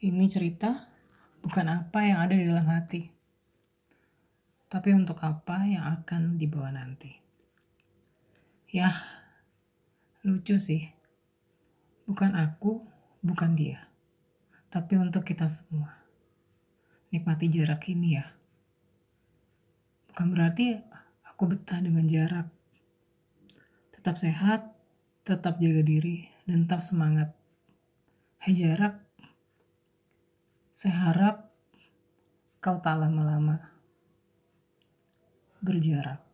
Ini cerita bukan apa yang ada di dalam hati, tapi untuk apa yang akan dibawa nanti. Yah, lucu sih. Bukan aku, bukan dia, tapi untuk kita semua. Nikmati jarak ini ya. Bukan berarti aku betah dengan jarak. Tetap sehat, tetap jaga diri, dan tetap semangat. Hai jarak, saya harap kau tak lama-lama berjarak.